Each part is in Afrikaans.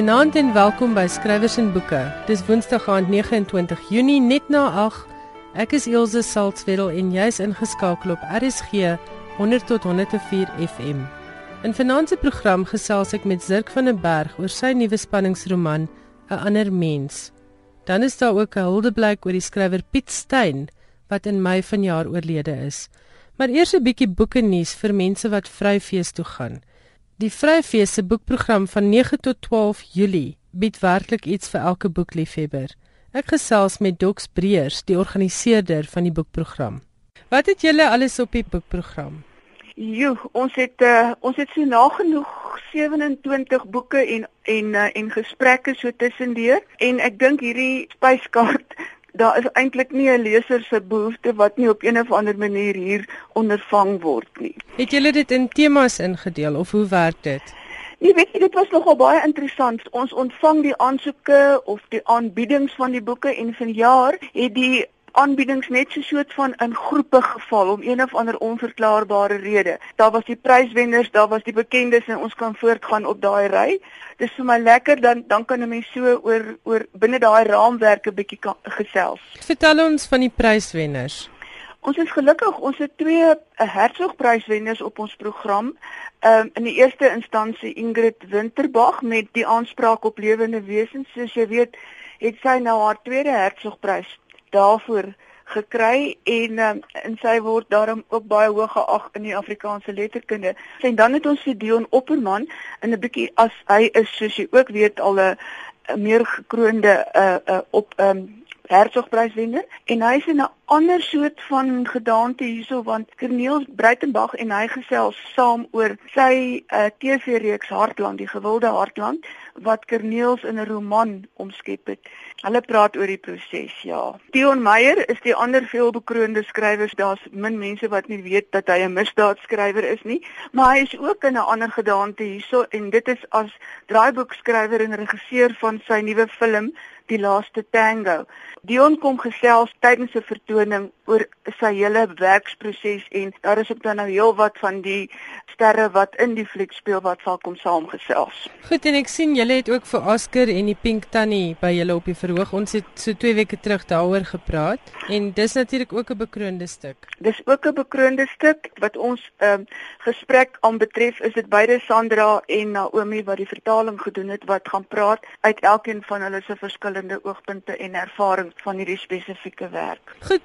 Goeienaand en welkom by Skrywers en Boeke. Dis Woensdag aand 29 Junie net na 8. Ek is Elsje Salzwetel en jy's ingeskakel op RSG 100 tot 104 FM. In vanaand se program gesels ek met Zirk van den Berg oor sy nuwe spanningsroman 'n ander mens. Dan is daar ook 'n huldeblyk oor die skrywer Piet Steyn wat in Mei vanjaar oorlede is. Maar eers 'n bietjie boeke nuus vir mense wat Vryfees toe gaan. Die Vryfees se boekprogram van 9 tot 12 Julie bied werklik iets vir elke boekliefhebber. Ek gesels met Dox Breers, die organiseerder van die boekprogram. Wat het julle alles op die boekprogram? Jo, ons het uh, ons het so nagenoeg 27 boeke en en uh, en gesprekke so tussendeur en ek dink hierdie spyskaart daar is eintlik nie 'n leser se behoefte wat nie op een of ander manier hier ondervang word nie. Het julle dit in temas ingedeel of hoe werk dit? Jy weet, dit was nogal baie interessant. Ons ontvang die aansoeke of die aanbiedings van die boeke en vanjaar het die aanbiedings net so soort van in groepe geval om een of ander onverklaarbare rede. Daar was die pryswenners, daar was die bekendes en ons kan voortgaan op daai ry. Dis vir my lekker dan dan kan 'n mens so oor oor binne daai raamwerk 'n bietjie gesels. Vertel ons van die pryswenners. Ons is gelukkig, ons het twee eh, Hertzogpryswenners op ons program. Ehm um, in die eerste instansie Ingrid Winterbag met die aanspraak op lewende wesens, soos jy weet, het sy nou haar tweede Hertzogprys daarvoor gekry en um, en sy word daarom ook baie hoog geag in die Afrikaanse letterkunde. En dan het ons vir Dion Opperman in 'n bietjie as hy is soos jy ook weet al 'n meer gekroonde uh, uh op um, ehm, Hertzogpryswenner en hy is in 'n ander soort van gedaante hierso want Corneels Breitenberg en hy gesels saam oor sy uh, TV-reeks Hartland, die gewilde Hartland wat Corneels in 'n roman omskep het. Hulle praat oor die proses, ja. Dion Meyer is die ander veelbekroonde skrywer. Daar's min mense wat nie weet dat hy 'n misdaadskrywer is nie, maar hy is ook in 'n ander gedaante hierso en dit is as draaiboekskrywer en regisseur van sy nuwe film Die Laaste Tango. Dion kom gesels tydens 'n vertoning oor sy hele werksproses en daar is ook dan nou heelwat van die sterre wat in die fliek speel wat sal kom saamgesels. Goed en ek sien julle het ook vir Oscar en die Pink Tannie by julle op die verhoog. Ons het so 2 weke terug daaroor gepraat en dis natuurlik ook 'n bekroonde stuk. Dis ook 'n bekroonde stuk wat ons ehm um, gesprek aanbetref is dit beide Sandra en Naomi wat die vertaling gedoen het wat gaan praat uit elkeen van hulle se verskillende oogpunte en ervarings van hierdie spesifieke werk. Goed,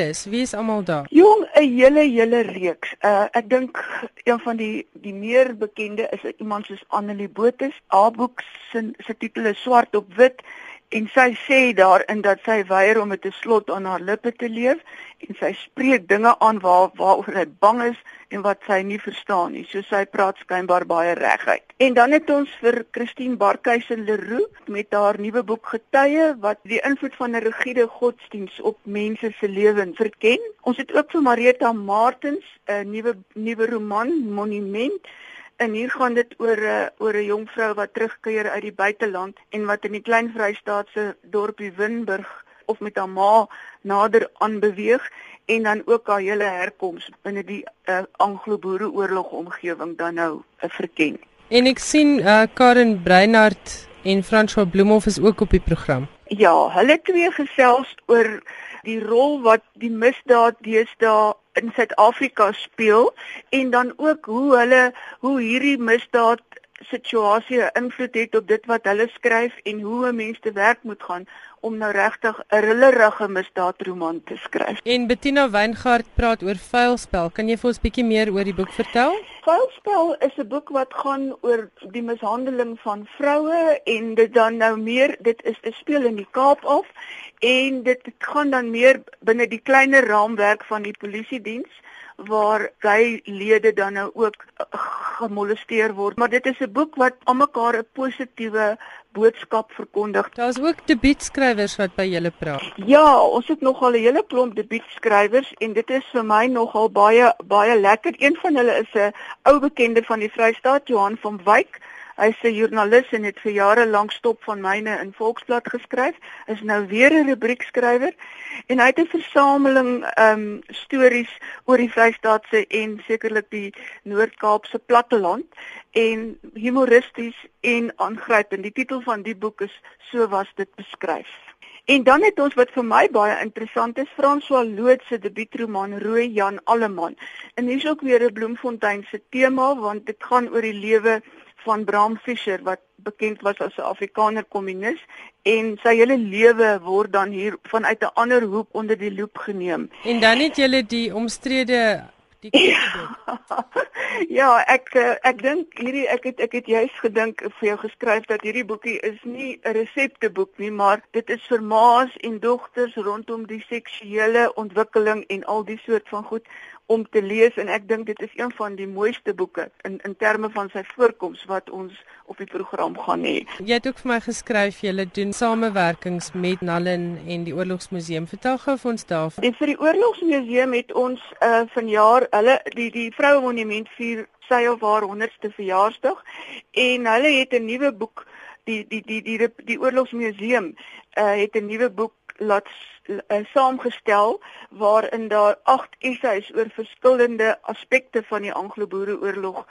bekendes, wie is almal daar? Jong, 'n hele hele reeks. Uh ek dink een van die die meer bekende is iemand soos Annelie Botha. Haar boek se se titel is Swart op Wit en sy sê daarin dat sy weier om met 'n slot aan haar lippe te leef en sy spreek dinge aan waar waaroor sy bang is en wat sy nie verstaan nie. So sy praat skynbaar baie reguit. En dan het ons vir Christine Barkhuizen Leroux met haar nuwe boek Getuie wat die invloed van 'n rigiede godsdiens op mense se lewens verken. Ons het ook vir Marita Martens 'n nuwe nuwe roman Monument En hier gaan dit oor 'n uh, oor 'n jong vrou wat terugkeer uit die buiteland en wat in die klein Vrystaatse dorpie Winburg of met haar ma nader aan beweeg en dan ook haar hele herkoms binne die uh, Anglo-Boereoorlog omgewing dan nou uh, verken. En ek sien uh, Karen Breinhardt en François Bloemhof is ook op die program. Ja, hulle twee gesels oor die rol wat die misdaad deesdae in Suid-Afrika speel en dan ook hoe hulle hoe hierdie misdaad situasie 'n invloed het op dit wat hulle skryf en hoe 'n mens te werk moet gaan om nou regtig 'n rillerige misdaadroman te skryf. En Bettina Weingart praat oor Vuilspel. Kan jy vir ons bietjie meer oor die boek vertel? Vuilspel is 'n boek wat gaan oor die mishandeling van vroue en dit dan nou meer dit is 'n speel in die Kaap af en dit gaan dan meer binne die kleiner raamwerk van die polisie diens waar gay lede dan nou ook gemolesteer word maar dit is 'n boek wat almekaar 'n positiewe boodskap verkondig. Daar's ook debuutskrywers wat by julle praat. Ja, ons het nogal 'n hele klomp debuutskrywers en dit is vir my nogal baie baie lekker. Een van hulle is 'n ou bekende van die Vrystaat, Johan van Wyk. Hy's 'n joernalis en het vir jare lank stop van myne in Volksblad geskryf. Is nou weer 'n rubriekskrywer en hy het 'n versameling ehm um, stories oor die Vrystaatse en sekerlik die Noord-Kaapse platteland en humoristies en aangrypend. Die titel van die boek is So was dit beskryf. En dan het ons wat vir my baie interessant is, François Loot se debuutroman Rooi Jan Alleman. En hier's ook weer 'n Bloemfontein se tema want dit gaan oor die lewe van Bram Fischer wat bekend was as 'n Afrikaner kommunis en sy hele lewe word dan hier vanuit 'n ander hoek onder die loep geneem. En dan het jy die omstrede die Ja, ek eh, ek dink hierdie ek het ek het juis gedink vir jou geskryf dat hierdie boekie is nie 'n resepteboek nie, maar dit is vir ma's en dogters rondom die seksuele ontwikkeling en al die soort van goed om te lees en ek dink dit is een van die mooiste boeke in in terme van sy voorkoms wat ons op die program gaan hê. Jy het ook vir my geskryf jy doen samewerkings met Nallen en die Oorlogsmuseum. Vertel gou vir ons daarvan. En vir die Oorlogsmuseum het ons uh vanjaar hulle die die Vroue Monument vier sy of haar 100ste verjaarsdag en hulle het 'n nuwe boek die die die die die, die Oorlogsmuseum uh het 'n nuwe boek laat uh, saamgestel waarin daar 8 essays oor verskillende aspekte van die Anglo-Boereoorlog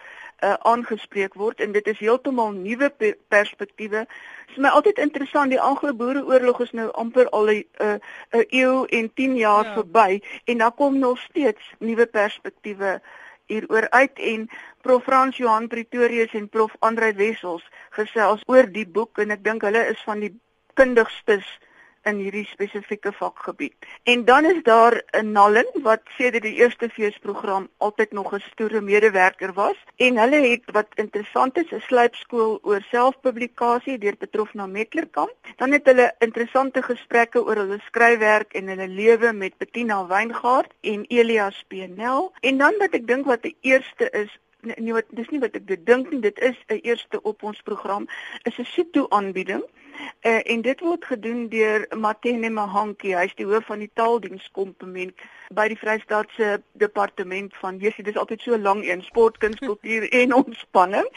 uh, aangespreek word en dit is heeltemal nuwe pe perspektiewe. Dit is my altyd interessant die Anglo-Boereoorlog is nou amper al 'n 'n uh, eeu en 10 jaar ja. verby en daar kom nog steeds nuwe perspektiewe hieroor uit en Prof Frans Johan Pretorius en Prof Andrei Wessels gesels oor die boek en ek dink hulle is van die kundigstes in hierdie spesifieke vakgebied. En dan is daar 'n Nallen wat sedert die eerste feesprogram altyd nog 'n stoere medewerker was en hulle het wat interessant is 'n slypskool oor selfpublikasie deur betrof na Metlerkamp. Dan het hulle interessante gesprekke oor hulle skryfwerk en hulle lewe met Bettina Weingart en Elias Pnel. En dan wat ek dink wat die eerste is Nee, nee dis nie wat ek dink nie dit is 'n eerste op ons program is 'n sito aanbieding Uh, en dit word gedoen deur Matene Mahanki. Hy is die hoof van die taaldienskomponent by die Vrystaatse departement van Jesusie. Dis altyd so lank een sport, kuns, kultuur en ontspanning.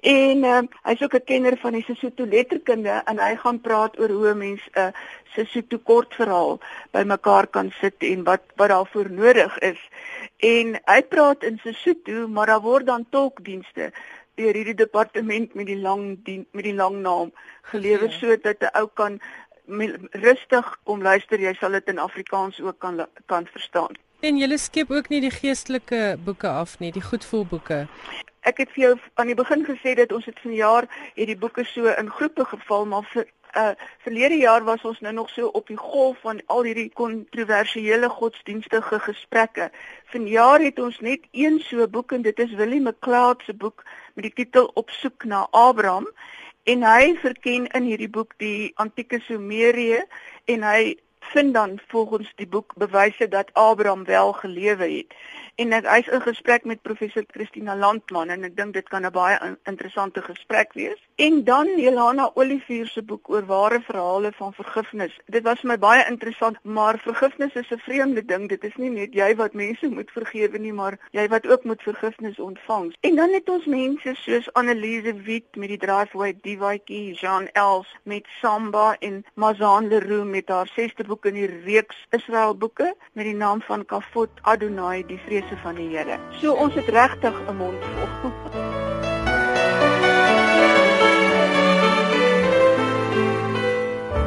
En uh, hy's ook 'n kenner van die Sesotho letterkunde en hy gaan praat oor hoe 'n mens 'n uh, Sesotho kortverhaal bymekaar kan sit en wat wat daarvoor nodig is. En hy praat in Sesotho, maar daar word dan tolkdienste deur hierdie departement met die lang die, met die lang naam gelewer ja. sodat 'n ou kan rustig kom luister jy sal dit in Afrikaans ook kan kan verstaan. En jy skep ook nie die geestelike boeke af nie, die goedvoelboeke. Ek het vir jou aan die begin gesê dat ons het vanjaar het die boeke so in groepe geval maar vir uh verlede jaar was ons nou nog so op die golf van al hierdie kontroversiële godsdienstige gesprekke. Vanjaar het ons net een so boek en dit is Willie McLeod se boek met die titel Op soek na Abraham en hy verken in hierdie boek die antieke Sumerië en hy vind dan volgens die boek bewyse dat Abraham wel gelewe het en ek hy's in gesprek met professor Christina Landman en ek dink dit kan 'n baie interessante gesprek wees. En dan Jelana Olivier se boek oor ware verhale van vergifnis. Dit was vir my baie interessant, maar vergifnis is 'n vreemde ding. Dit is nie net jy wat mense moet vergewe nie, maar jy wat ook moet vergifnis ontvang. En dan het ons mense soos Annelise Wit met die Driveway Divaitjie, Jean Els met Samba en Mazan Leroux met haar sesde boek in die reeks Israel boeke met die naam van Kafot Adonai die vrese van die Here. So ons het regtig 'n mond vol.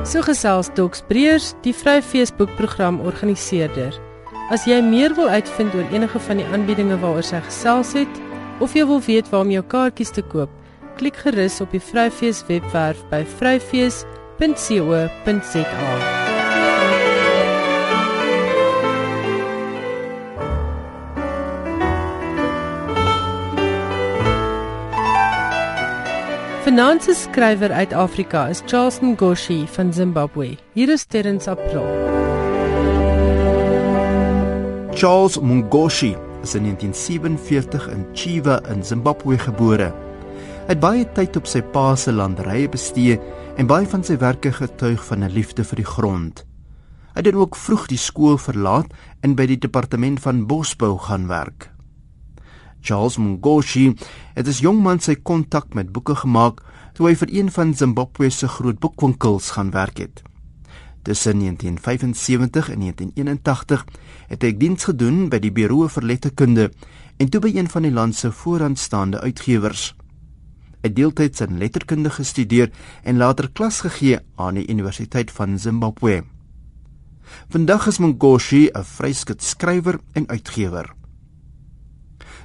So gesels Doks Breers, die Vrye Facebook program organiseerder. As jy meer wil uitvind oor enige van die aanbiedinge waaroor sy gesels het of jy wil weet waar om jou kaartjies te koop, klik gerus op die Vryfees webwerf by vryfees.co.za. Finansie skrywer uit Afrika is Charles Ngoshi van Zimbabwe. Hier is Terrence April. Charles Ngoshi is in 1947 in Chiva in Zimbabwe gebore. Hy het baie tyd op sy pa se landerye bestee en baie van sy werke getuig van 'n liefde vir die grond. Hy het ook vroeg die skool verlaat en by die departement van bosbou gaan werk. Charles Mungoshi het as jong man sy kontak met boeke gemaak toe hy vir een van Zimbabwe se groot boekwinkels gaan werk het. Tussen 1975 en 1981 het hy diens gedoen by die Buro vir Letterkunde en toe by een van die land se vooraanstaande uitgewers. Hy het deeltyds in letterkunde gestudeer en later klas gegee aan die Universiteit van Zimbabwe. Vandag is Mungoshi 'n vryskut skrywer en uitgewer.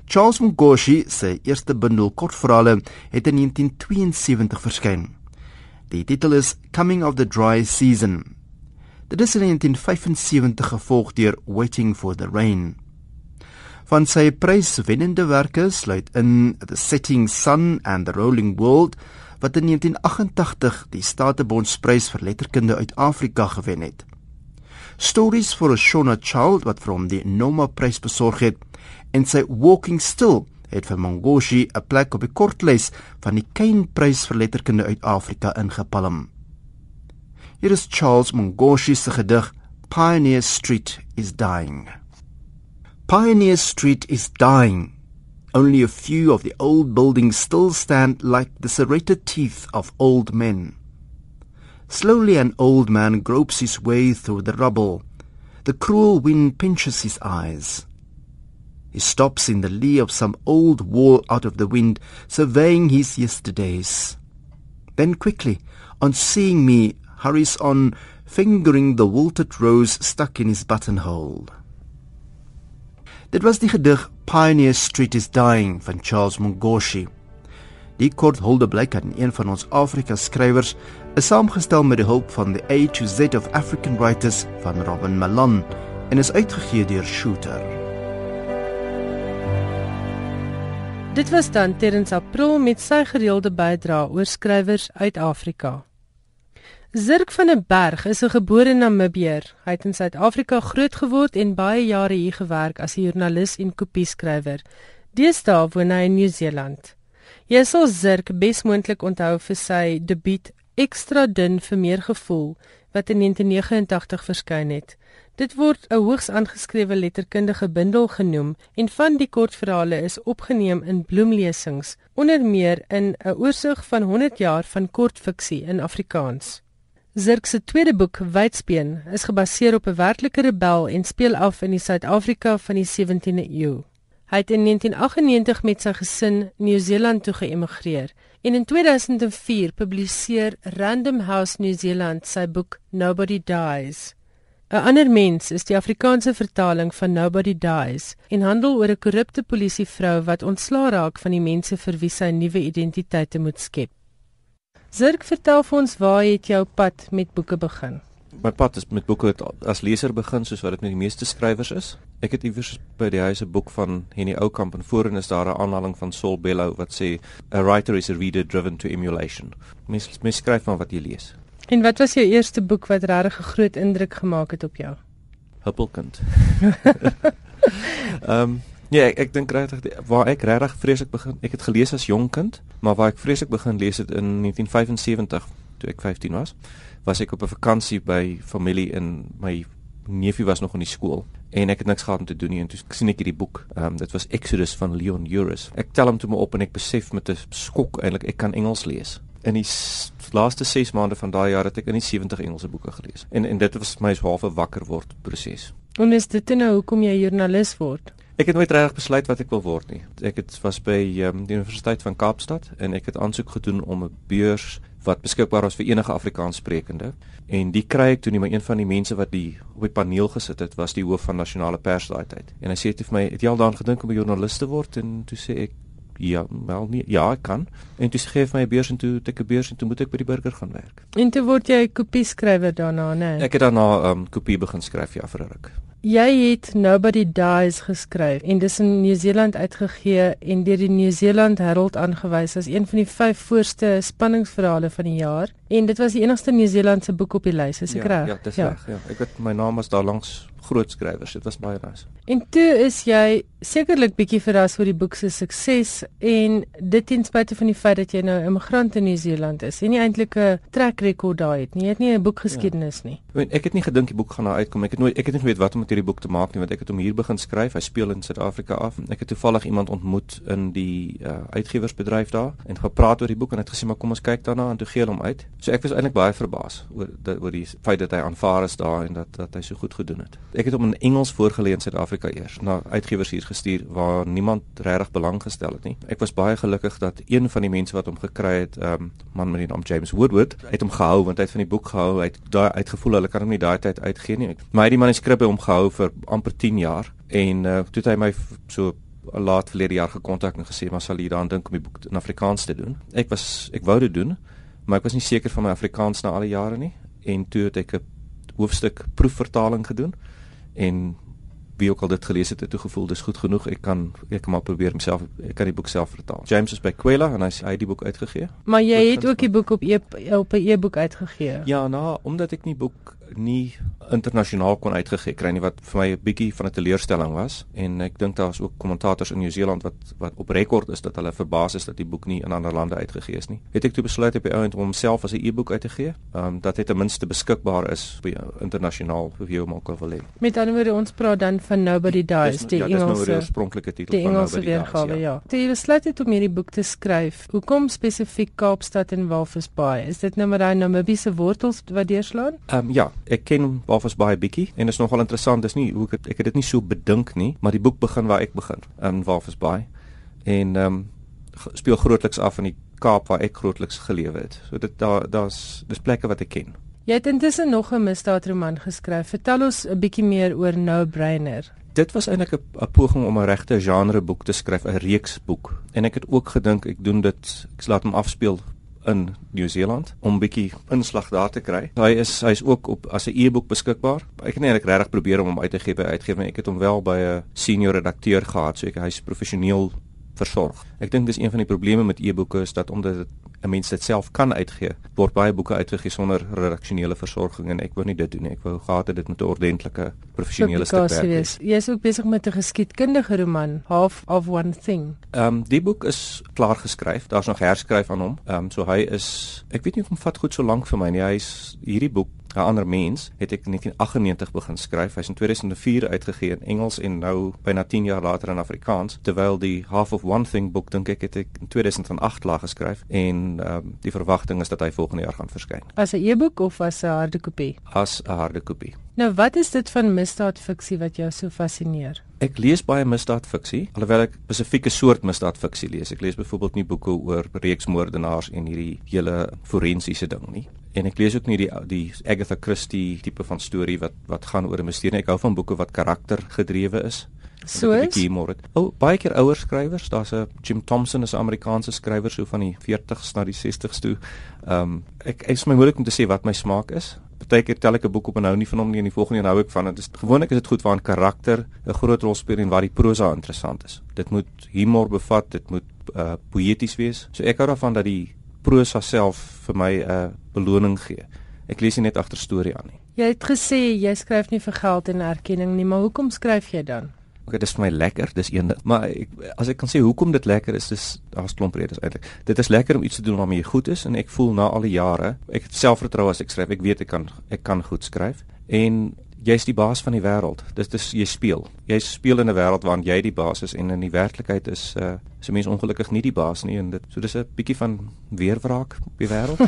Charles Mungoshi se eerste bundel kortverhale het in 1972 verskyn. Die titel is Coming of the Dry Season. Dit is in 1975 gevolg deur Waiting for the Rain. Van sy pryswennende werke sluit in The Setting Sun and the Rolling World wat in 1988 die Statebondsprys vir letterkunde uit Afrika gewen het. Stories for a Shona Child wat van die Noma Prys besorg het en sy Walking Still het vir Mongoshi 'n plek op die kortlys van die Kane Prys vir letterkunde uit Afrika ingepalm. Hier is Charles Mongoshi se gedig Pioneer Street is Dying. Pioneer Street is dying. Only a few of the old buildings still stand like the serrated teeth of old men. Slowly an old man gropes his way through the rubble. The cruel wind pinches his eyes. He stops in the lee of some old wall out of the wind, surveying his yesterdays. Then quickly, on seeing me, hurries on, fingering the wilted rose stuck in his buttonhole. Dit was die gedig Pioneer Street is Dying van Charles Mungoshi. Die kort huldeblyk aan een van ons Afrika skrywers is saamgestel met die hulp van the A to Z of African Writers van Robin Malan en is uitgegee deur Shooter. Dit was dan Terrens April met sy gereelde bydrae oor skrywers uit Afrika. Zirk van der Berg is 'n gebore Namibier. Hy het in Suid-Afrika grootgeword en baie jare hier gewerk as 'n joernalis en kopieskrywer. Deesdae woon hy in Nieu-Seeland. Jy sal Zirk besmoontlik onthou vir sy debuut Ekstra dun vir meer gevoel wat in 1989 verskyn het. Dit word 'n hoogs aangeskrewe letterkundige bundel genoem en van die kortverhale is opgeneem in bloemlesings, onder meer in 'n oorsig van 100 jaar van kortfiksie in Afrikaans. Zirk se tweede boek, Wydspeen, is gebaseer op 'n werklike rebel en speel af in die Suid-Afrika van die 17de eeu. Hy het in 1998 met sy gesin Nieu-Seeland toe geëmigreer en in 2004 publiseer Random House New Zealand sy boek Nobody Dies. 'n Ander mens is die Afrikaanse vertaling van Nobody Dies en handel oor 'n korrupte polisievrou wat ontslaa raak van die mense vir wie sy nuwe identiteite moet skep. Zirk vertel vir ons waar het jou pad met boeke begin? My pad is met boeke as leser begin soos wat dit met die meeste skrywers is. Ek het iewers by die huis 'n boek van Henny Oukamp en voorin is daar 'n aanhaling van Saul Bellow wat sê a writer is a reader driven to emulation. Mens mens skryf van wat jy lees. En wat was jou eerste boek wat regtig 'n groot indruk gemaak het op jou? Huppelkind. Ehm um, ja, ek, ek dink regtig waar ek regtig vreeslik begin. Ek het gelees as jong kind, maar waar ek vreeslik begin lees het in 1975 toe ek 15 was, was ek op 'n vakansie by familie in my neefie was nog in die skool en ek het niks gehad om te doen nie en toe sien ek hierdie boek. Ehm um, dit was Exodus van Leon Uris. Ek tel hom toe my op en ek besef met 'n skok eintlik ek kan Engels lees in die laaste 6 maande van daai jaar het ek in die 70 Engelse boeke gelees. En en dit was my halfe wakker word proses. En is dit nou hoekom jy joernalis word? Ek het nooit regtig besluit wat ek wil word nie. Ek het was by um, die Universiteit van Kaapstad en ek het aansoek gedoen om 'n beurs wat beskikbaar was vir enige Afrikaanssprekende en die kry ek toe nie maar een van die mense wat die op die paneel gesit het was die hoof van nasionale pers daai tyd. En hy sê dit vir my, "Het jy al daaraan gedink om 'n joernalis te word?" En toe sê ek, Ja, wel nie. Ja, ek kan. En toe gee my 'n beurs en toe ek 'n beurs en toe moet ek by die burger gaan werk. En toe word jy kopie skrywer daarna, né? Ek het daarna 'n um, kopie begin skryf ja vir 'n ruk. Jy het Nobody Dies geskryf en dis in Nieu-Seeland uitgegee en deur die Nieu-Seeland Herald aangewys as een van die vyf voorste spanningsverhale van die jaar en dit was die enigste Nieu-Seelandse boek op die lys, is ek ja, reg? Ja, dis ja. reg, ja. Ek weet my naam was daar langs groot skrywers. Dit was baie nice. En toe is jy sekerlik bietjie verras oor die boek se sukses en dit ten spyte van die feit dat jy nou 'n immigrant in Nieu-Seeland is. En nie eintlik 'n trek rekord daai het nie. Jy het nie 'n boekgeskiedenis ja. nie. Ek weet ek het nie gedink die boek gaan nou uitkom. Ek het nooit ek het nie geweet wat om met hierdie boek te maak nie want ek het hom hier begin skryf. Hy speel in Suid-Afrika af. Ek het toevallig iemand ontmoet in die uh, uitgewersbedryf daar en gepraat oor die boek en het gesê maar kom ons kyk daarna en toe gee hulle hom uit. So ek was eintlik baie verbaas oor oor die feit dat hy aanvaar is daar en dat dat hy so goed gedoen het. Ek het hom in Engels voorgelê in Suid-Afrika eers na uitgewers hier gestuur waar niemand regtig belang gestel het nie. Ek was baie gelukkig dat een van die mense wat hom gekry het, 'n um, ehm, man met die naam James Woodward, het hom gehou want hy het van die boek gehou. Hy het daai uitgevoel hulle kan hom nie daai tyd uitgee nie. Maar hy het die manuskrip by hom gehou vir amper 10 jaar en uh, toe het hy my so laat verlede jaar gekontak en gesê maar sal jy daaraan dink om die boek in Afrikaans te doen. Ek was ek wou dit doen, maar ek was nie seker van my Afrikaans na al die jare nie en toe het ek 'n hoofstuk proefvertaling gedoen en wie ook al dit gelees het, het toe gevoel dis goed genoeg. Ek kan ek kan maar probeer myself ek kan die boek self vertaal. James is by Kwela en hy hy het die boek uitgegee. Maar jy het ook die boek op e op 'n e-boek uitgegee. Ja, nou, omdat ek nie boek nie internasionaal kon uitgegee kry nie wat vir my 'n bietjie van 'n teleurstelling was en ek dink daar is ook kommentators in Nieu-Seeland wat wat op rekord is dat hulle verbaas is dat die boek nie in ander lande uitgegee is nie. Het ek toe besluit op die ount om homself as 'n e-boek uit te gee, um, dat dit ten minste beskikbaar is by internasionaal vir wie ook al wil hê. Met ander woorde ons praat dan van Nobody Dies, dis, die ja, Engelse nou oorspronklike titel van Nobody Dies. Die Engelse weergawe, ja. Toe jy besluit het om hierdie boek te skryf, hoekom spesifiek Kaapstad en Walvis Bay? Is dit nou maar daai Namibiese wortels wat deurslaan? Ehm um, ja, ek ken Walvis Bay bietjie en is nogal interessant, dis nie hoe ek ek het dit nie so bedink nie, maar die boek begin waar ek begin in Walvis Bay. En ehm um, speel grootliks af in die Kaap waar ek grootliks gelewe het. So dit daar daar's dis plekke wat ek ken. Jy het intussen nog 'n misdaadroman geskryf. Vertel ons 'n bietjie meer oor No Brainer. Dit was eintlik 'n poging om 'n regte genreboek te skryf, 'n reeksboek. En ek het ook gedink ek doen dit, ek laat hom afspeel in Nieu-Seeland om bietjie inslag daar te kry. Hy is hy's ook op as 'n e-boek beskikbaar. Ek nie eintlik regtig probeer om hom uit te gee by uitgewer, ek het hom wel by 'n senior redakteur gehad, so ek hy's professioneel versorg. Ek dink dis een van die probleme met e-boeke is dat omdat dit 'n mens dit self kan uitgee, word baie boeke uitgegee sonder redaksionele versorging en ek wou nie dit doen nie. Ek wou gehad het dit met 'n ordentlike professionele stuk werk wees. Jy is ook besig met 'n geskiedkundige roman, Half of One Thing. Ehm um, die boek is klaar geskryf. Daar's nog herskryf aan hom. Ehm um, so hy is ek weet nie of hom vat goed so lank vir my nie. Hy's hierdie boek 'n ander mens het ek in 1998 begin skryf. Hy's in 2004 uitgegee in Engels en nou byna 10 jaar later in Afrikaans. Terwyl die Half of One Thing boek dink ek het ek in 2008 laag geskryf en ehm um, die verwagting is dat hy volgende jaar gaan verskyn. As 'n e-boek of as 'n harde kopie? As 'n harde kopie. Nou wat is dit van misdaadfiksie wat jou so fascineer? Ek lees baie misdaadfiksie, alhoewel ek spesifieke soort misdaadfiksie lees. Ek lees byvoorbeeld nie boeke oor reeksmoordenaars en hierdie hele forensiese ding nie en ek lees ook nie die die Agatha Christie tipe van storie wat wat gaan oor 'n misterie. Ek hou van boeke wat karaktergedrewe is. So is. O, oh, baie keer ouer skrywers. Daar's 'n Jim Thompson is 'n Amerikaanse skrywer so van die 40s na die 60s toe. Ehm um, ek ek is my moeilik om te sê wat my smaak is. Partykeer tel ek 'n boek op en hou nie van hom nie en die volgende een hou ek van. Dit is gewoonlik is dit goed waar 'n karakter 'n groot rol speel en waar die prosa interessant is. Dit moet humor bevat, dit moet uh, poëties wees. So ek hou daarvan dat die prosa self vir my 'n uh, beloning gee. Ek lees nie net agter storie aan nie. Jy het gesê jy skryf nie vir geld en erkenning nie, maar hoekom skryf jy dan? Okay, dis vir my lekker, dis een ding. Maar ek, as ek kan sê hoekom dit lekker is, dis daar's klomp redes eintlik. Dit is lekker om iets te doen waarmee jy goed is en ek voel na al die jare, ek het selfvertroue as ek skryf. Ek weet ek kan ek kan goed skryf. En jy's die baas van die wêreld. Dis dis jy speel. Jy speel in 'n wêreld waarin jy die baas is en in die werklikheid is uh so mense ongelukkig nie die baas nie en dit so dis 'n bietjie van weerwraak op die wêreld.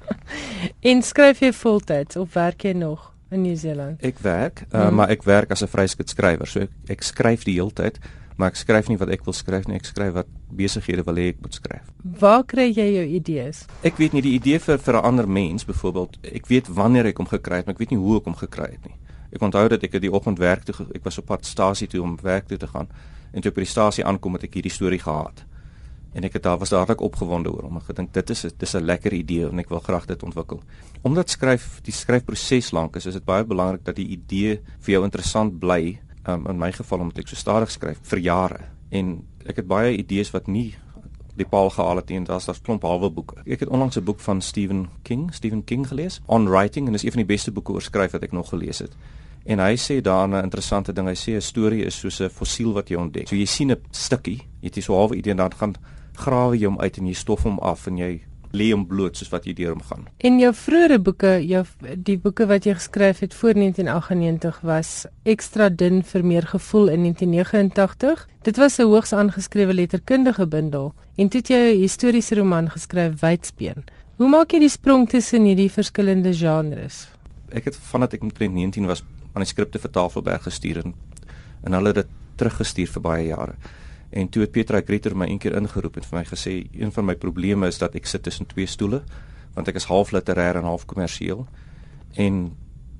en skryf jy voltyds of werk jy nog in Nieu-Seeland? Ek werk, uh, hmm. maar ek werk as 'n vryskut skrywer. So ek, ek skryf die hele tyd maar ek skryf nie wat ek wil skryf nie, ek skryf wat besighede wil hê ek moet skryf. Waar kry jy jou idees? Ek weet nie die idee vir vir 'n ander mens byvoorbeeld, ek weet wanneer ek hom gekry het, maar ek weet nie hoe ek hom gekry het nie. Ek onthou dat ek die oggend werk toe ek was op pad stasie toe om werk toe te gaan en toe by die stasie aankom het ek hierdie storie gehad. En ek het daar was dadelik opgewonde oor hom. Ek gedink dit is dis 'n lekker idee en ek wil graag dit ontwikkel. Omdat skryf die skryfproses lank is, is dit baie belangrik dat die idee vir jou interessant bly um, in my geval omdat ek so stadig skryf vir jare en ek het baie idees wat nie die paal gehaal het en daar's daar's klomp halwe boeke. Ek het onlangs 'n boek van Stephen King, Stephen King gelees, On Writing en dis een van die beste boeke oor skryf wat ek nog gelees het. En hy sê daarin 'n interessante ding. Hy sê 'n storie is soos 'n fossiel wat jy ontdek. So jy sien 'n stukkie, jy het so half idee dan gaan grawe jy hom uit en jy stof hom af en jy lê hom bloot soos wat jy deur hom gaan. En jou vroeëre boeke, jou die boeke wat jy geskryf het voor 1998 was ekstra dun vir meer gevoel in 1989. Dit was 'n hoogs aangeskrewe letterkundige bundel en toe jy 'n historiese roman geskryf Wydspeen. Hoe maak jy die sprong tussen hierdie verskillende genres? Ek het vandat ek omtrent 19 was manuskripte vir Tafelberg gestuur en en hulle het dit teruggestuur vir baie jare. En toe het Petra Greter my eendag ingeroep en vir my gesê een van my probleme is dat ek sit tussen twee stoele want ek is half literêr en half kommersieel en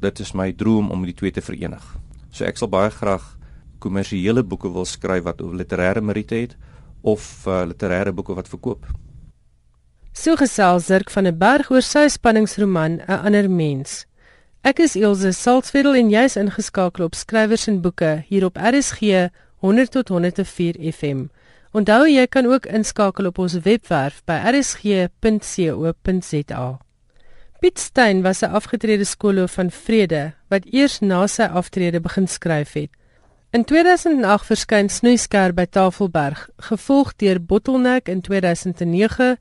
dit is my droom om die twee te verenig. So ek sal baie graag kommersiële boeke wil skryf wat oor literêre meriete het of uh, literêre boeke wat verkoop. So gesels Zirk van 'n berg oor sy spanningsroman 'n ander mens. Ek is Elsje Salzwetel en jy's ingeskakel op skrywers en boeke hier op RSG 100 tot 104 FM. Onthou jy kan ook inskakel op ons webwerf by rsg.co.za. Piet Stein was 'n afgetrede skoolhoof van Vrede wat eers na sy aftrede begin skryf het. In 2008 verskyn Snoeisker by Tafelberg, gevolg deur Bottleneck in 2009,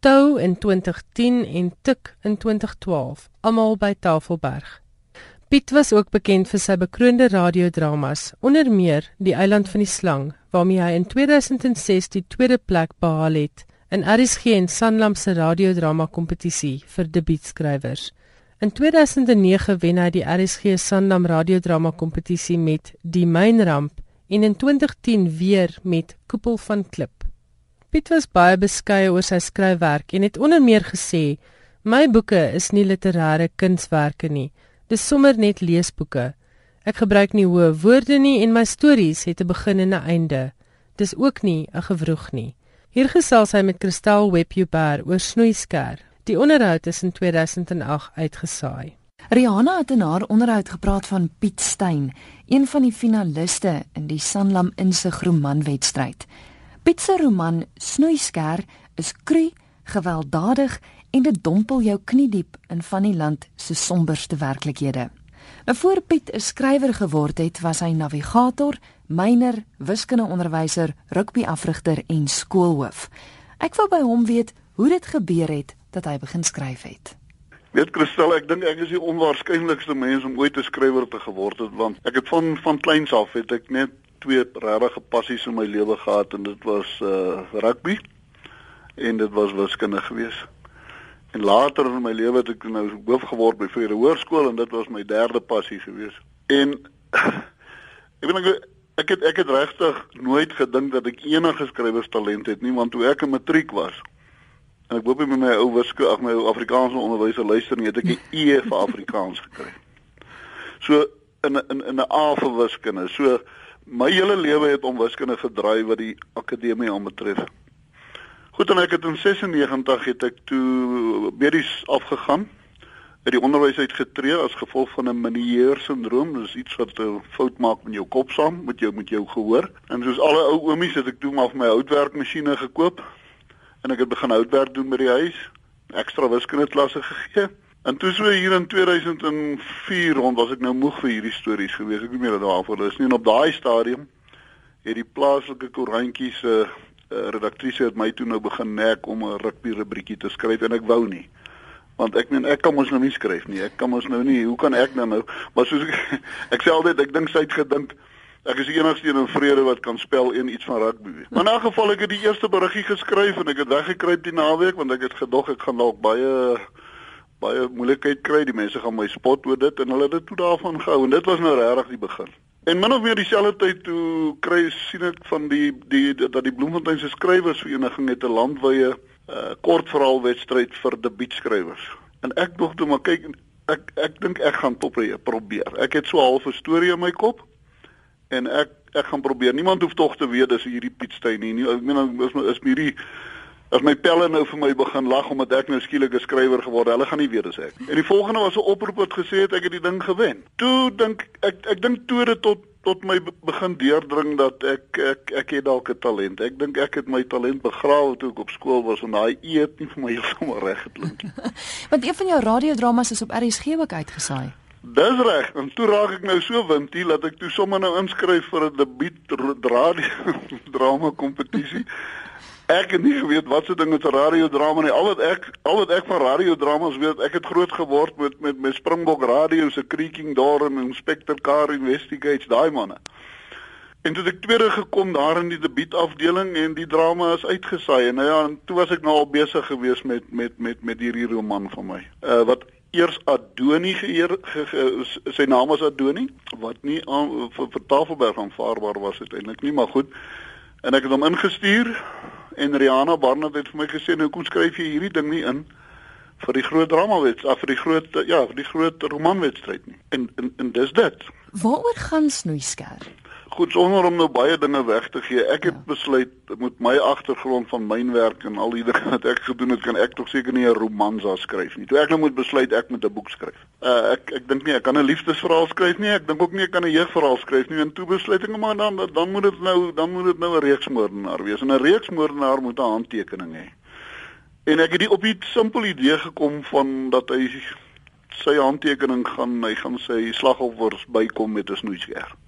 Tou in 2010 en Tik in 2012, almal by Tafelberg. Piet was ook bekend vir sy bekroonde radiodramas, onder meer Die Eiland van die Slang, waarmee hy in 2006 die tweede plek behaal het in RSG en Sanlam se radiodrama kompetisie vir debuutskrywers. In 2009 wen hy die RSG Sanlam radiodrama kompetisie met Die Mynramp en in 2010 weer met Koepel van Klip. Piet was baie beskeie oor sy skryfwerk en het onder meer gesê: "My boeke is nie literêre kunswerke nie." Dis sommer net leesboeke. Ek gebruik nie hoë woorde nie en my stories het 'n begin en 'n einde. Dis ook nie 'n gewroeg nie. Hier gesels hy met Kristal Webjuber oor snoeisker. Die onderhoud is in 2008 uitgesaai. Rihanna het in haar onderhoud gepraat van Piet Stein, een van die finaliste in die Sanlam Insig romanwedstryd. Piet se roman Snoeisker is kru, gewelddadig en dit dompel jou kniediep in van die land se somberste werklikhede. Nou voor Piet 'n skrywer geword het, was hy navigator, myner, wiskundeonderwyser, rugbyafrigter en skoolhoof. Ek wou by hom weet hoe dit gebeur het dat hy begin skryf het. Weet Christel, ek dink ek is die onwaarskynlikste mens om ooit 'n skrywer te geword het want ek het van van kleins af het ek net twee regte passies in my lewe gehad en dit was uh rugby en dit was wiskunde geweest. En later in my lewe het ek nou hoof geword by Vrede Hoërskool en dit was my derde passie gewees. En ek weet ek ek het ek het regtig nooit gedink dat ek enige skrywerstalent het nie want toe ek in matriek was en ek hoop jy met my ou wiskunde ag my Afrikaanse onderwyser luister nie het ek 'n E vir Afrikaans gekry. So in in in 'n A vir wiskunde. So my hele lewe het om wiskunde gedraai wat die akademie aanbetref. Goed en ek het in 96 het ek toe medies afgegaan uit die onderwys uitgetree as gevolg van 'n Meniere sindroom. Dis iets wat fout maak met jou kop saam, met jou met jou gehoor. En soos alle ou oomies het ek toe maar my houtwerkmasjiene gekoop en ek het begin houtwerk doen by die huis. Ekstra wiskunde klasse gegee. En toe so hier in 2004 rond was ek nou moeg vir hierdie stories gewees. Ek weet nie meer daarvoor is nie. En op daai stadium het die plaaslike koerantjies uh, redaktrise het my toe nou begin nek om 'n rugby rubriekie te skryf en ek wou nie. Want ek meen ek kan mos nou nie skryf nie. Ek kan mos nou nie. Hoe kan ek dan nou? Maar soos ek ek sê altyd ek dink sy het gedink ek is die enigste een in vrede wat kan spel een iets van rugby. Maar in 'n geval ek het die eerste beriggie geskryf en ek het weggekruip die naweek want ek het gedog ek gaan dalk baie baie moeilikheid kry. Die mense gaan my spot oor dit en hulle het dit toe daarvan gehou en dit was nou regtig die begin. En min of meer dieselfde tyd toe kry sien ek van die die dat die Bloemfontein se skrywersvereniging het 'n landwyse uh, kortverhaalwedstryd vir debuutskrywers. En ek dink toe maar kyk ek ek dink ek gaan top probeer. Ek het so 'n half storie in my kop en ek ek gaan probeer. Niemand hoef tog te weet dis hierdie Pietstein nie. Ek meen is is hierdie As my pelle nou vir my begin lag omdat ek nou skielik 'n skrywer geword het, hulle gaan nie weet dis ek. En die volgende was 'n oproep wat gesê het ek het die ding gewen. Toe dink ek ek dink toe dit tot tot my begin deurdring dat ek ek ek het dalk 'n talent. Ek dink ek het my talent begrawe toe ek op skool was en daai eet nie vir my heeltemal reg geklink nie. Want een van jou radiodramas is op RSG ook uitgesaai. Dis reg. En toe raak ek nou so wintie dat ek toe sommer nou inskryf vir 'n debuut radio drama kompetisie. Ek het nie geweet wat so ding is radiodrama nie. Al wat ek al wat ek van radiodramas weet, ek het groot geword met met met Springbok Radio se Creaking Door en Inspector Car Investigates, daai manne. En toe ek tweede gekom daar in die debuutafdeling en die drama is uitgesaai en nou ja, en toe was ek nou al besig geweest met met met met hierdie roman van my. Uh wat eers Adoni geheer ge, ge, sy naam was Adoni wat nie aan vir, vir Tafelberg aanvaarbaar was uiteindelik nie maar goed en ek het hom ingestuur en Rihanna Barnard het vir my gesê nou kom skryf jy hierdie ding nie in vir die groot dramawet af vir die groot ja vir die groot romanwedstryd nie. En en, en dis dit. Waaroor gaan snoeisker Goed sonder om nou baie dinge weg te gee. Ek het ja. besluit met my agtergrond van mynwerk en al die dinge wat ek gedoen het, kan ek tog seker nie 'n roman sou skryf nie. Toe ek nou moet besluit ek moet 'n boek skryf. Uh ek ek dink nie ek kan 'n liefdesverhaal skryf nie. Ek dink ook nie ek kan 'n jeugverhaal skryf nie. En toe besluit ek maar dan dan moet dit nou dan moet dit nou 'n reeksmoordenaar wees. En 'n reeksmoordenaar moet 'n handtekening hê. En ek het die op 'n simpel idee gekom van dat hy sy handtekening gaan hy gaan sy slagoffers bykom met 'n snoeiskerf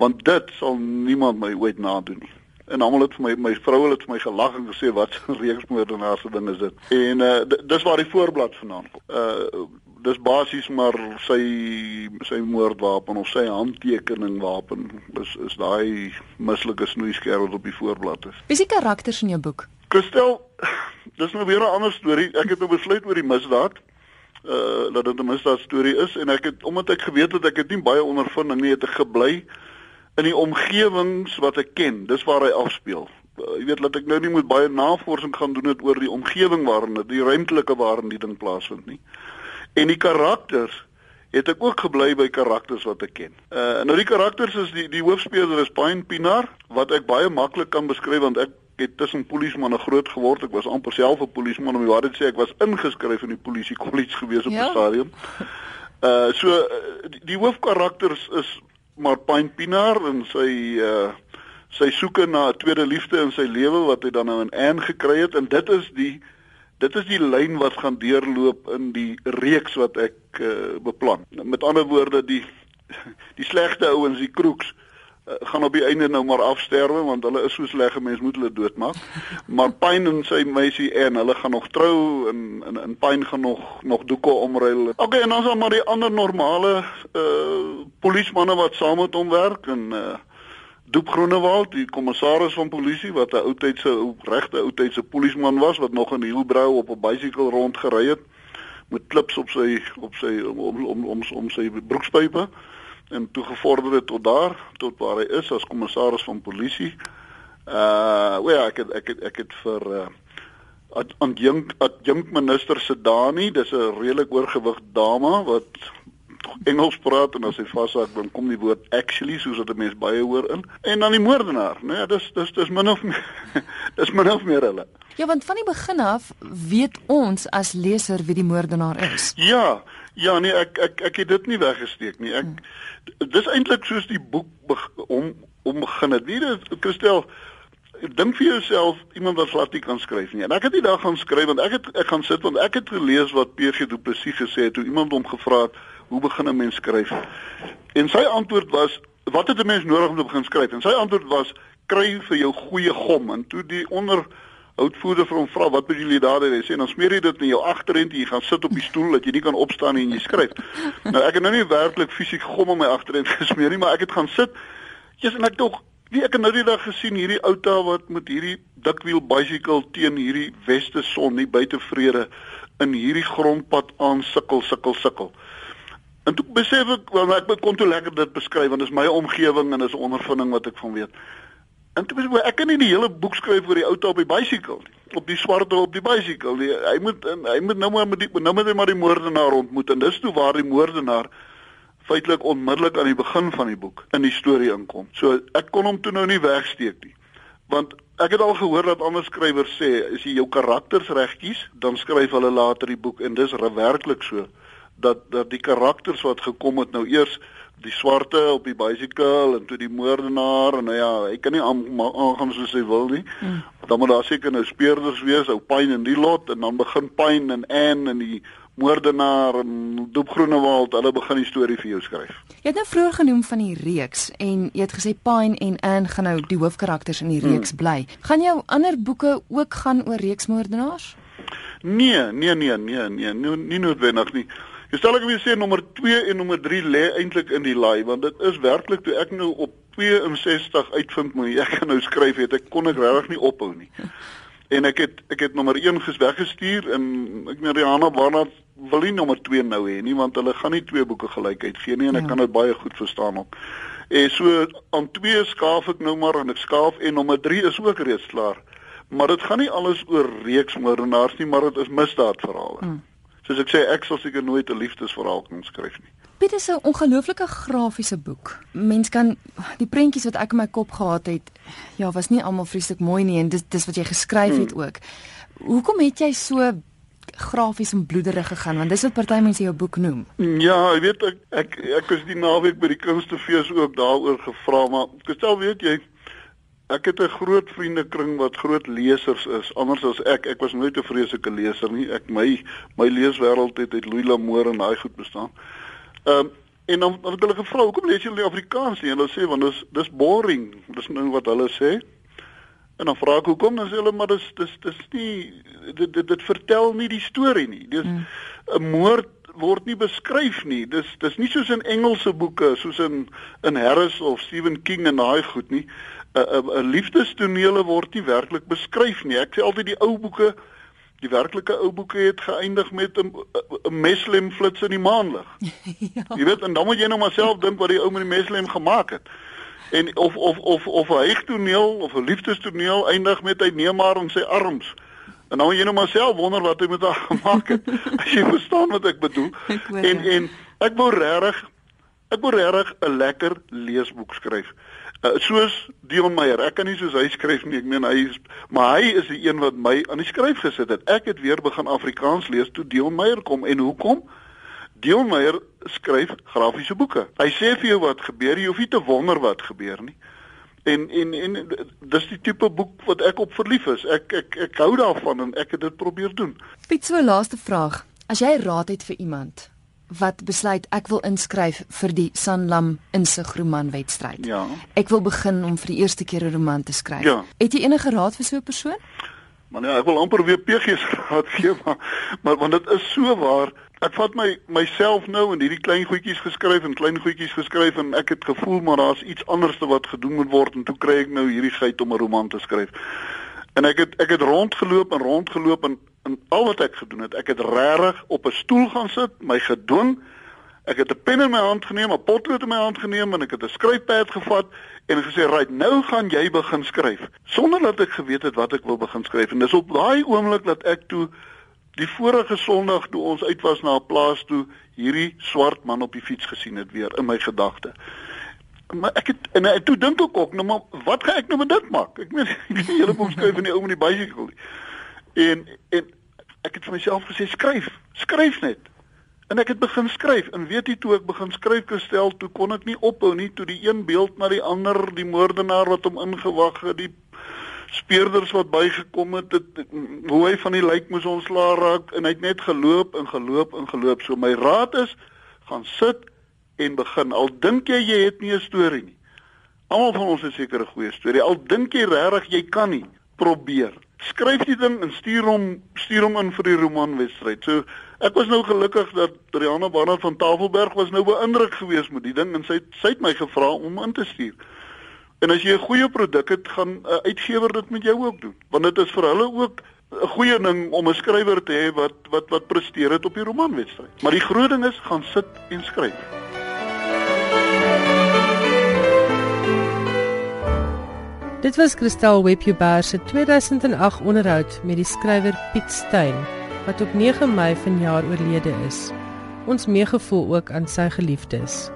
want dit sal niemand my ooit nadoen nie. En almal het vir my my vrou het vir my gelag en gesê wat 'n reeksmoordenaar se ding is dit. En uh dis waar die voorblad vandaan kom. Uh dis basies maar sy sy moordwapen of sy handtekening wapen is is daai mislike snoeiskerp wat op die voorblad is. Wie is die karakters in jou boek? Christel, dis nou weer 'n ander storie. Ek het nou besluit oor die misdaad uh dat dit 'n misdaad storie is en ek het omdat ek geweet het ek het nie baie ondervinding nie het ek gebly in die omgewings wat ek ken. Dis waar hy afspeel. Uh, jy weet dat ek nou nie moet baie navorsing gaan doen het oor die omgewing waarin dit die ruimtelike waarin die ding plaasvind nie. En die karakters het ek ook gebly by karakters wat ek ken. Uh nou die karakters is die die hoofspeler is Pine Pinar wat ek baie maklik kan beskryf want ek het tussen polismanne groot geword. Ek was amper self 'n polisman om die waarheid sê. Ek was ingeskryf in die polisie kollege gewees op ja. die stadium. Uh so die, die hoofkarakters is maar Pine Pinaar en sy uh sy soeke na 'n tweede liefde in sy lewe wat hy dan nou in Anne gekry het en dit is die dit is die lyn wat gaan deurloop in die reeks wat ek uh, beplan. Met ander woorde die die slegte ouens, die kroeks uh, gaan op die einde nou maar afsterwe want hulle is so sleg, mense moet hulle doodmaak. Maar Pine en sy meisie en hulle gaan nog trou en en en Pine gaan nog nog doeke omruil. Okay, en dan is daar maar die ander normale uh polismanne wat saam met hom werk en uh Doep Groenewald, die kommissaris van polisie wat 'n ou regte oudtydse polisman was wat nog in Hielbrau op 'n bicycle rondgery het met klips op sy op sy om om om, om sy broekspype en toe gevorder het tot daar tot waar hy is as kommissaris van polisie. Uh, well, ja, ek het, ek het, ek het vir uh adjunk adjunk minister Sedani, dis 'n redelik oorgewig dame wat Engels praat en as hy vashak dan kom die woord actually soos wat 'n mens baie hoor in. En dan die moordenaar, né? Nee, dis dis dis min of meer dis min of meer hulle. Ja, want van die begin af weet ons as leser wie die moordenaar is. Ja, ja nee, ek ek ek het dit nie weggesteek nie. Ek dis eintlik soos die boek om om begin het. Wie dit Christel dink vir jouself iemand wat glad nie kan skryf nie. En ek het die dag gaan skryf want ek het ek gaan sit want ek het gelees wat PG Du Plessis gesê het toe iemand hom gevra het hoe begin 'n mens skryf? En sy antwoord was wat het 'n mens nodig om te begin skryf? En sy antwoord was kry vir jou goeie gom en toe die onder Houtvoerder vir hom vra wat moet julle daar doen? Hy sê dan smeer jy dit in jou agterend, jy gaan sit op die stoel dat jy nie kan opstaan nie en jy skryf. nou ek het nou nie werklik fisiek gom op my agterend gesmeer nie, maar ek het gaan sit. Jesus en ek tog Wie ek nou die dag gesien hierdie outa wat met hierdie dikwiel bicycle teen hierdie weste son nie buite vrede in hierdie grondpad aan sukkel sukkel sukkel. En toe besef ek wel ek kon toe lekker dit beskryf want dit is my omgewing en is 'n ondervinding wat ek van weet. En toe besef ek kan nie die hele boek skryf oor die outa op die bicycle nie. Op die swart op die. Die, hy moet hy moet nou maar met die nou moet hy maar die moordenaar ontmoet en dis toe waar die moordenaar feitelik onmiddellik aan die begin van die boek in die storie inkom. So ek kon hom toe nou nie wegsteek nie. Want ek het al gehoor dat ander skrywers sê as jy jou karakters reg kies, dan skryf hulle later die boek en dis werklik so dat dat die karakters wat gekom het nou eers die swarte op die bicycle en toe die moordenaar en nou ja, hy kan nie aangaan soos hy wil nie. Hmm. Dan moet daar seker nou speurders wees, ou Pyn en die lot en dan begin Pyn en Anne en die moordenaar en Doop Groenewald, hulle begin die storie vir jou skryf. Jy het nou vroeër genoem van die reeks en jy het gesê Pine en Anne gaan nou die hoofkarakters in die reeks hmm. bly. Gaan jou ander boeke ook gaan oor reeksmoordenaars? Nee, nee, nee, nee, nee, nie, nie noodwendig nie. Jy stel ek weer sê nommer 2 en nommer 3 lê eintlik in die laai want dit is werklik toe ek nou op 62 uitvind moet ek nou skryf het ek kon ek regtig nie ophou nie. En ek het ek het nommer 1 gesweggestuur en ek meen Rihanna Barnard wil nie nommer 2 nou hê nie want hulle gaan nie twee boeke gelykheid gee nie en ek ja. kan dit baie goed verstaan ook. En so aan 2 skaaf ek nou maar en ek skaaf en nommer 3 is ook reeds klaar. Maar dit gaan nie alles oor reeksmoordenaars nie, maar dit is misdaadverhale. Hmm. Soos ek sê, ek sal seker nooit 'n liefdesverhaal kan skryf nie. Dit is 'n ongelooflike grafiese boek. Mens kan die prentjies wat ek in my kop gehad het, ja, was nie almal vreeslik mooi nie en dis dis wat jy geskryf het hmm. ook. Hoekom het jy so grafies en bloederig gegaan want dis wat party mense jou boek noem. Ja, jy weet ek ek ek is die naweek by die kunstefees ook daaroor gevra maar ek stel weet jy ek het 'n groot vriendekring wat groot lesers is anders as ek ek was nooit 'n vreeslike leser nie ek my my leeswêreld het uit Louis L'Amour en daai goed bestaan. Ehm um, en dan het hulle gevra, "Hoekom lees julle Afrikaans nie?" En hulle sê, "Want dis dis boring." Dis nou wat hulle sê. En dan vra ek, "Hoekom?" Dan sê hulle, "Maar dis dis dis nie dit dit, dit vertel nie die storie nie. Dis hmm. 'n mm. moord word nie beskryf nie. Dis dis nie soos in Engelse boeke, soos in in Harris of Stephen King en daai goed nie. 'n 'n liefdestonele word nie werklik beskryf nie. Ek sê altyd die ou boeke Die werklike ou boeke het geëindig met 'n 'n meslem flits in die maanlig. ja. Jy weet en dan moet jy nou maar self dink wat die ou met die meslem gemaak het. En of of of of 'n hegtoneel of 'n liefdestoneel eindig met hy neem maar om sy arms. En dan moet jy nou maar self wonder wat hy met haar gemaak het. As jy verstaan wat ek bedoel. Ek en ja. en ek wou regtig ek wou regtig 'n lekker leesboek skryf. Uh, soos Dion Meyer. Ek kan nie soos hy skryf nie. Ek meen hy is maar hy is die een wat my aan die skryf gesit het. Ek het weer begin Afrikaans lees toe Dion Meyer kom en hoekom? Dion Meyer skryf grafiese boeke. Hy sê vir jou wat gebeur, jy hoef nie te wonder wat gebeur nie. En en en dis die tipe boek wat ek op verlief is. Ek ek ek hou daarvan en ek het dit probeer doen. Piet, so 'n laaste vraag. As jy raad het vir iemand wat besluit ek wil inskryf vir die Sanlam insig roman wedstryd. Ja. Ek wil begin om vir die eerste keer 'n roman te skryf. Ja. Het jy enige raad vir so 'n persoon? Maar nee, ek wil amper weer PG's raad gee, maar maar want dit is so waar. Ek vat my myself nou en hierdie klein goedjies geskryf en klein goedjies geskryf en ek het gevoel maar daar's iets anderste wat gedoen moet word en toe kry ek nou hierdie geit om 'n roman te skryf. En ek het ek het rondgeloop en rondgeloop en en al wat ek gedoen het, ek het regtig op 'n stoel gaan sit, my gedwing. Ek het 'n pen in my hand geneem, 'n potlood in my hand geneem en ek het 'n skryfpad gevat en gesê, "Right, nou gaan jy begin skryf." Sonder dat ek geweet het wat ek wil begin skryf. En dis op daai oomblik dat ek toe die vorige Sondag toe ons uit was na 'n plaas toe hierdie swart man op die fiets gesien het weer in my gedagte. Maar ek het en ek toe dink ek ook, nou maar wat gaan ek nou met dit maak? Ek meen, ek weet nie hele boek skryf in die ou met die bicycle nie. En en ek het vir myself gesê skryf, skryf net. En ek het begin skryf en weet jy toe ek begin skryf gestel, toe kon ek nie ophou nie toe die een beeld na die ander, die moordenaar wat hom ingewag het, die speurders wat bygekom het, het hoe hy van die lijk moes ontslaa raak en hy het net geloop en geloop en geloop. So my raad is gaan sit en begin. Al dink jy jy het nie 'n storie nie. Almal van ons het seker 'n goeie storie. Al dink jy regtig jy kan nie, probeer skryf die ding en stuur hom stuur hom in vir die romanwedstryd. So ek was nou gelukkig dat Rihanna Barnard van Tafelberg was nou beïndruk geweest met die ding en sy sy het my gevra om in te stuur. En as jy 'n goeie produk het, gaan 'n uh, uitgewer dit met jou ook doen, want dit is vir hulle ook 'n goeie ding om 'n skrywer te hê wat wat wat presteer het op die romanwedstryd. Maar die groot ding is gaan sit en skryf. Dit was Kristal Webber se 2008 onderhoud met die skrywer Piet Steyn wat op 9 Mei vanjaar oorlede is. Ons meegevoel ook aan sy geliefdes.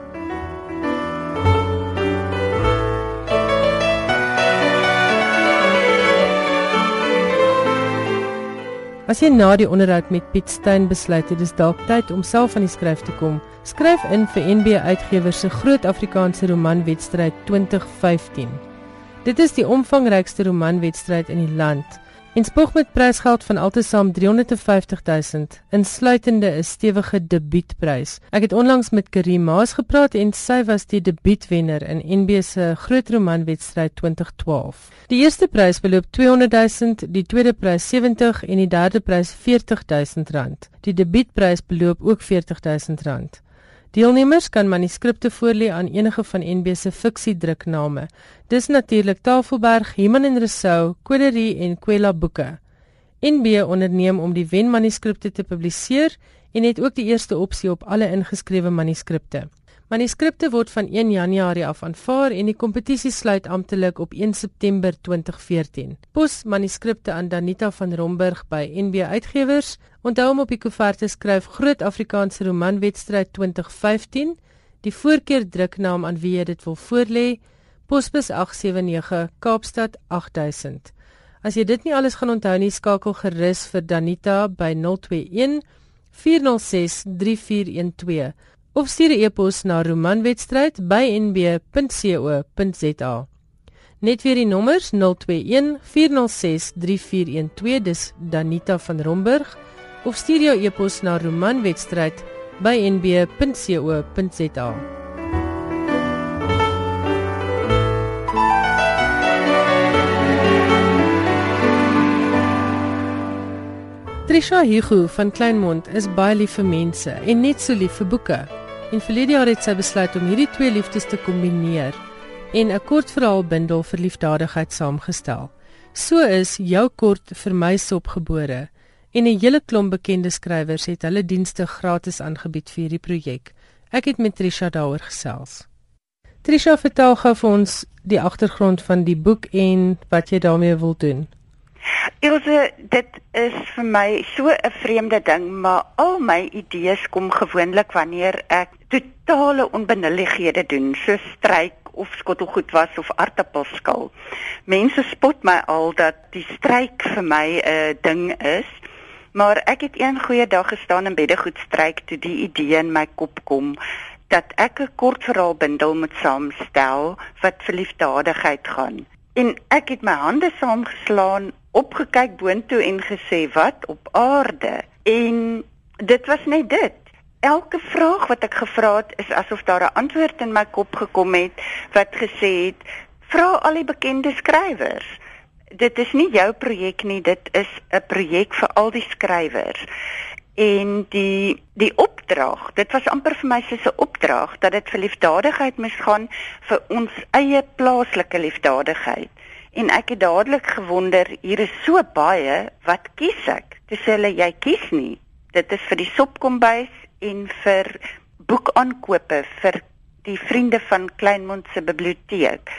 As jy na die onderhoud met Piet Steyn besluit het dis dalk tyd om self aan die skryf te kom, skryf in vir NB Uitgewers se Groot Afrikaanse Romanwedstryd 2015. Dit is die omvangrykste romanwedstryd in die land en spog met prysgeld van altesaam 350 000, insluitende 'n stewige debuutprys. Ek het onlangs met Karim Maas gepraat en sy was die debuutwenner in NB se Groot Romanwedstryd 2012. Die eerste prys beloop 200 000, die tweede prys 70 en die derde prys 40 000 rand. Die debuutprys beloop ook 40 000 rand. Deelnemers kan manuskripte voorlê aan enige van NB se fiksiedrukname. Dis natuurlik Tafelberg, Human en Rousseau, Coderie en Kwela boeke. NB onderneem om die wenmanuskripte te publiseer en het ook die eerste opsie op alle ingeskrewe manuskripte. Manuskripte word van 1 Januarie af aanvaar en die kompetisie sluit amptelik op 1 September 2014. Pos manuskripte aan Danita van Romburg by NB Uitgewers. Onthou om op die koeverte skryf Groot Afrikaanse Romanwedstryd 2015, die voorkeur druknaam aan wie jy dit wil voorlê. Posbus 879 Kaapstad 8000. As jy dit nie alles gaan onthou nie, skakel gerus vir Danita by 021 406 3412 of stuur 'n e-pos na romanwedstryd@nb.co.za. Net weer die nommers 021 406 3412 dis Danita van Romburg of stuur jou e-pos na romanwedstryd@nb.co.za. Trisha Hugo van Kleinmond is baie lief vir mense en net so lief vir boeke en verlede jaar het sy besluit om hierdie twee liefdes te kombineer en 'n kortverhaalbundel vir liefdadigheid saamgestel. So is jou kort vir my sopgebore en 'n hele klomp bekende skrywers het hulle dienste gratis aangebied vir hierdie projek. Ek het met Trisha daaroor gesels. Trisha, vertel gou vir ons die agtergrond van die boek en wat jy daarmee wil doen. Ilse, dit is vir my so 'n vreemde ding, maar al my idees kom gewoonlik wanneer ek totale onbenullighede doen, so stryk of skottelgoed was of aartappelskil. Mense spot my al dat die stryk vir my 'n uh, ding is, maar ek het een goeie dag gestaan en beddegoed stryk toe die idee in my kop kom dat ek 'n kortverhaalbundel moet saamstel wat vir liefdadigheid gaan. En ek het my hande saamgeslaan opgekyk boontoe en gesê wat op aarde en dit was net dit elke vraag wat ek gevra het is asof daar 'n antwoord in my kop gekom het wat gesê het vra al die bekende skrywers. Dit is nie jou projek nie dit is 'n projek vir al die skrywers. En die die opdrag dit was amper vir my soos 'n opdrag dat dit vir liefdadigheid moes gaan vir ons eie plaaslike liefdadigheid. En ek het dadelik gewonder hier is so baie wat kies ek? Dis hulle jy kies nie. Dit is vir die sopkombuis en vir boekaankope vir die vriende van Kleinmond se biblioteek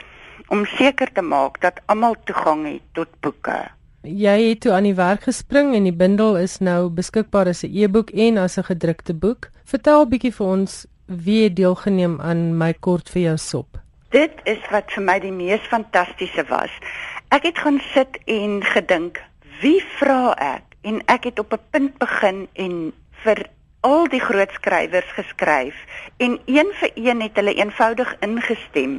om seker te maak dat almal toegang het tot boeke jy het toe aan die werk gespring en die bundel is nou beskikbaar as 'n e-boek en as 'n gedrukte boek vertel bietjie vir ons wie het deelgeneem aan my kort vir jou sop dit is wat vir my die mees fantastiese was. Ek het gaan sit en gedink, wie vra ek? En ek het op 'n punt begin en vir al die groot skrywers geskryf en een vir een het hulle eenvoudig ingestem.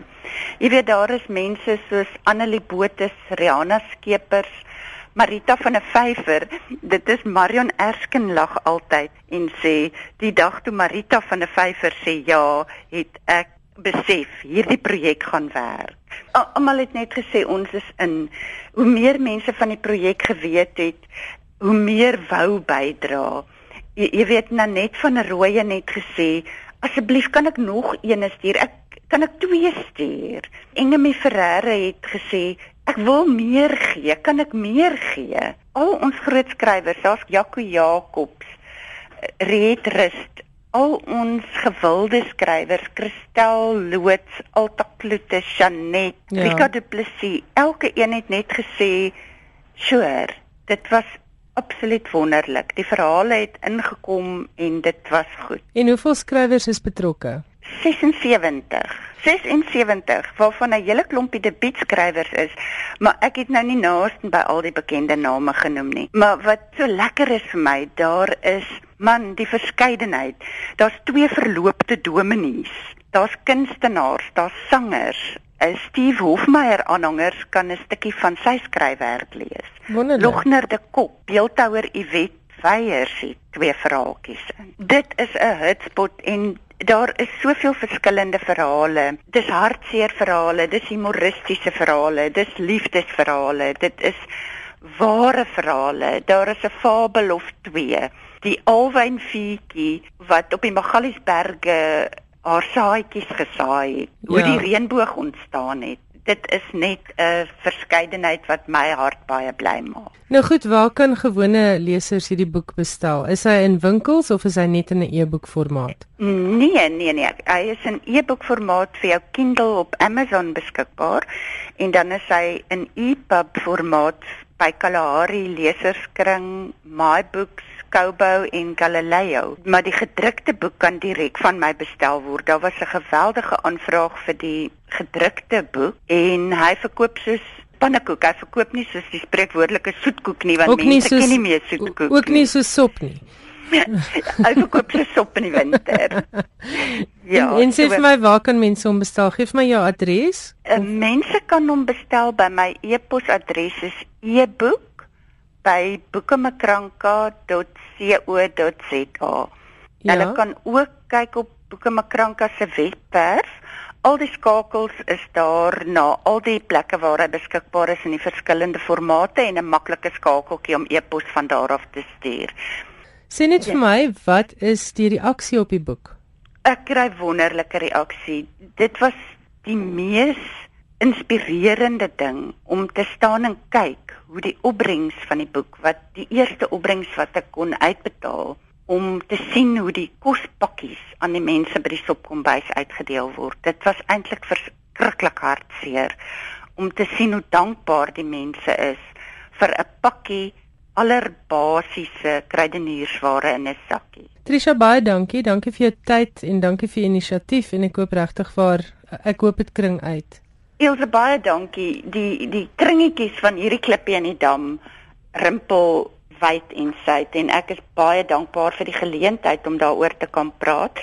Jy weet daar is mense soos Annelie Botha, Rihanna Skeepers, Marita van 'n vyfer, dit is Marion Ersken lag altyd en sê die dag toe Marita van 'n vyfer sê ja, het ek besef hierdie projek gaan werk. Almal het net gesê ons is in. Hoe meer mense van die projek geweet het, hoe meer wou bydra. Jy, jy weet nou net van 'n rooie net gesê, asseblief kan ek nog een stuur? Ek kan ek twee stuur. Engemie Ferreira het gesê, ek wil meer gee, kan ek meer gee? Al ons groot skrywers, daar's Jaco Jacobs, Reet Rust, al ons gewilde skrywers, Christel Loots, Alta Kloete, Janet, ja. Rika Du Plessis, elke een het net gesê, "Sure, dit was absoluut wonderlik. Die verhale het ingekom en dit was goed." En hoeveel skrywers is betrokke? 76. 76 waarvan 'n hele klompie debuutskrywers is, maar ek het nou nie naaste by al die bekende name genoem nie. Maar wat so lekker is vir my, daar is man die verskeidenheid. Daar's twee verloopte dominees. Daar's kunstenaars, daar's sangers, Steve Hofmeyer aanhangers kan 'n stukkie van sy skryfwerk lees. Logner de Kop, beeldhouer Iwet Weyers het twee verhaaltjies in. Dit is 'n hotspot en daar is soveel verskillende verhale. Dis hartseer verhale, dis humoristiese verhale, dis liefdesverhale, dit is ware verhale. Daar is 'n fabel of twee. Die alwynvuurtjie wat op die Magaliesberge haar saadjies gesaai het, hoe Ja. die reënboog ontstaan het. Dit is net 'n verskeidenheid wat my hart baie bly maak. Nou goed, waar kan gewone lesers hierdie boek bestel? Is hy in winkels of is hy net in 'n e-boek formaat? Nee, nee, nee. Hy is in e-boek formaat vir jou Kindle op Amazon beskikbaar en dan is hy in EPUB formaat by Kalahari Leserskring, MyBooks, Kobo en Galileo. Maar die gedrukte boek kan direk van my bestel word. Daar was 'n geweldige aanvraag vir die gedrukte boek en hy verkoop soos pannekoek. Hy verkoop nie soos die spreekwoordelike soetkoek nie want Ook nie mense soos ken nie meer soetkoek. ook nie so sop nie. Hy verkoop so sop in die winter. Ja, en, en sê vir my waar kan mense hom bestel? Gee vir my jou adres. Uh, mense kan hom bestel by my e-posadres is eboek by boekemekranka.co.za. Ja. Hulle kan ook kyk op Boekemekranka se webwerf. Al die skakels is daar na al die plekke waar hy beskikbaar is in die verskillende formate en 'n maklike skakeltjie om e-pos van daar af te stuur. Sê net vir my, wat is die reaksie op die boek? Ek kry wonderlike reaksie. Dit was die mees inspirerende ding om te staan en kyk hoe die opbrengs van die boek wat die eerste opbrengs wat ek kon uitbetaal om te sien hoe die kospakkies aan die mense by die sopkombuis uitgedeel word. Dit was eintlik verskriklik hartseer om te sien hoe dankbaar die mense is vir 'n pakkie allerbasiese kruideniersware in 'n sakkie. Trisha baie dankie. Dankie vir jou tyd en dankie vir inisiatief en ek hoop regtig vir ek hoop dit kring uit. Ilse baie dankie. Die die kringetjies van hierdie klippie in die dam rimpel wyd en suid en ek is baie dankbaar vir die geleentheid om daaroor te kan praat.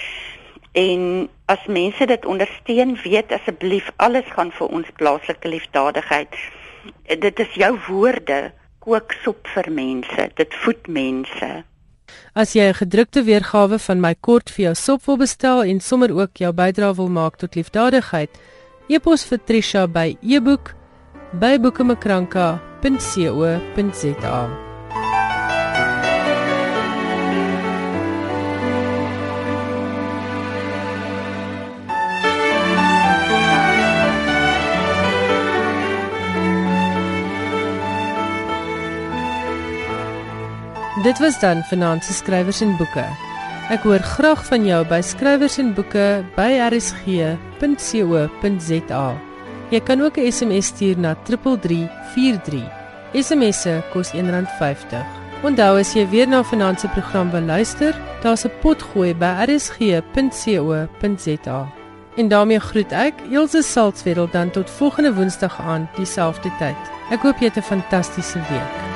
En as mense dit ondersteun, weet asseblief alles gaan vir ons plaaslike liefdadigheid. Dit is jou woorde kook sop vir mense. Dit voed mense. As jy 'n gedrukte weergawe van my kort vir jou sop wil bestel en sommer ook jou bydrae wil maak tot liefdadigheid, e-pos vir Trisha by eboek Dit was dan vanaand se skrywers en boeke. Ek hoor graag van jou by skrywers en boeke by rsg.co.za. Jy kan ook 'n SMS stuur na 3343. SMS'e kos R1.50. Onthou as jy weer na vanaand se program wil luister, daar's 'n potgooi by rsg.co.za. En daarmee groet ek Elsje Salzwetel dan tot volgende Woensdag aan dieselfde tyd. Ek hoop jy het 'n fantastiese week.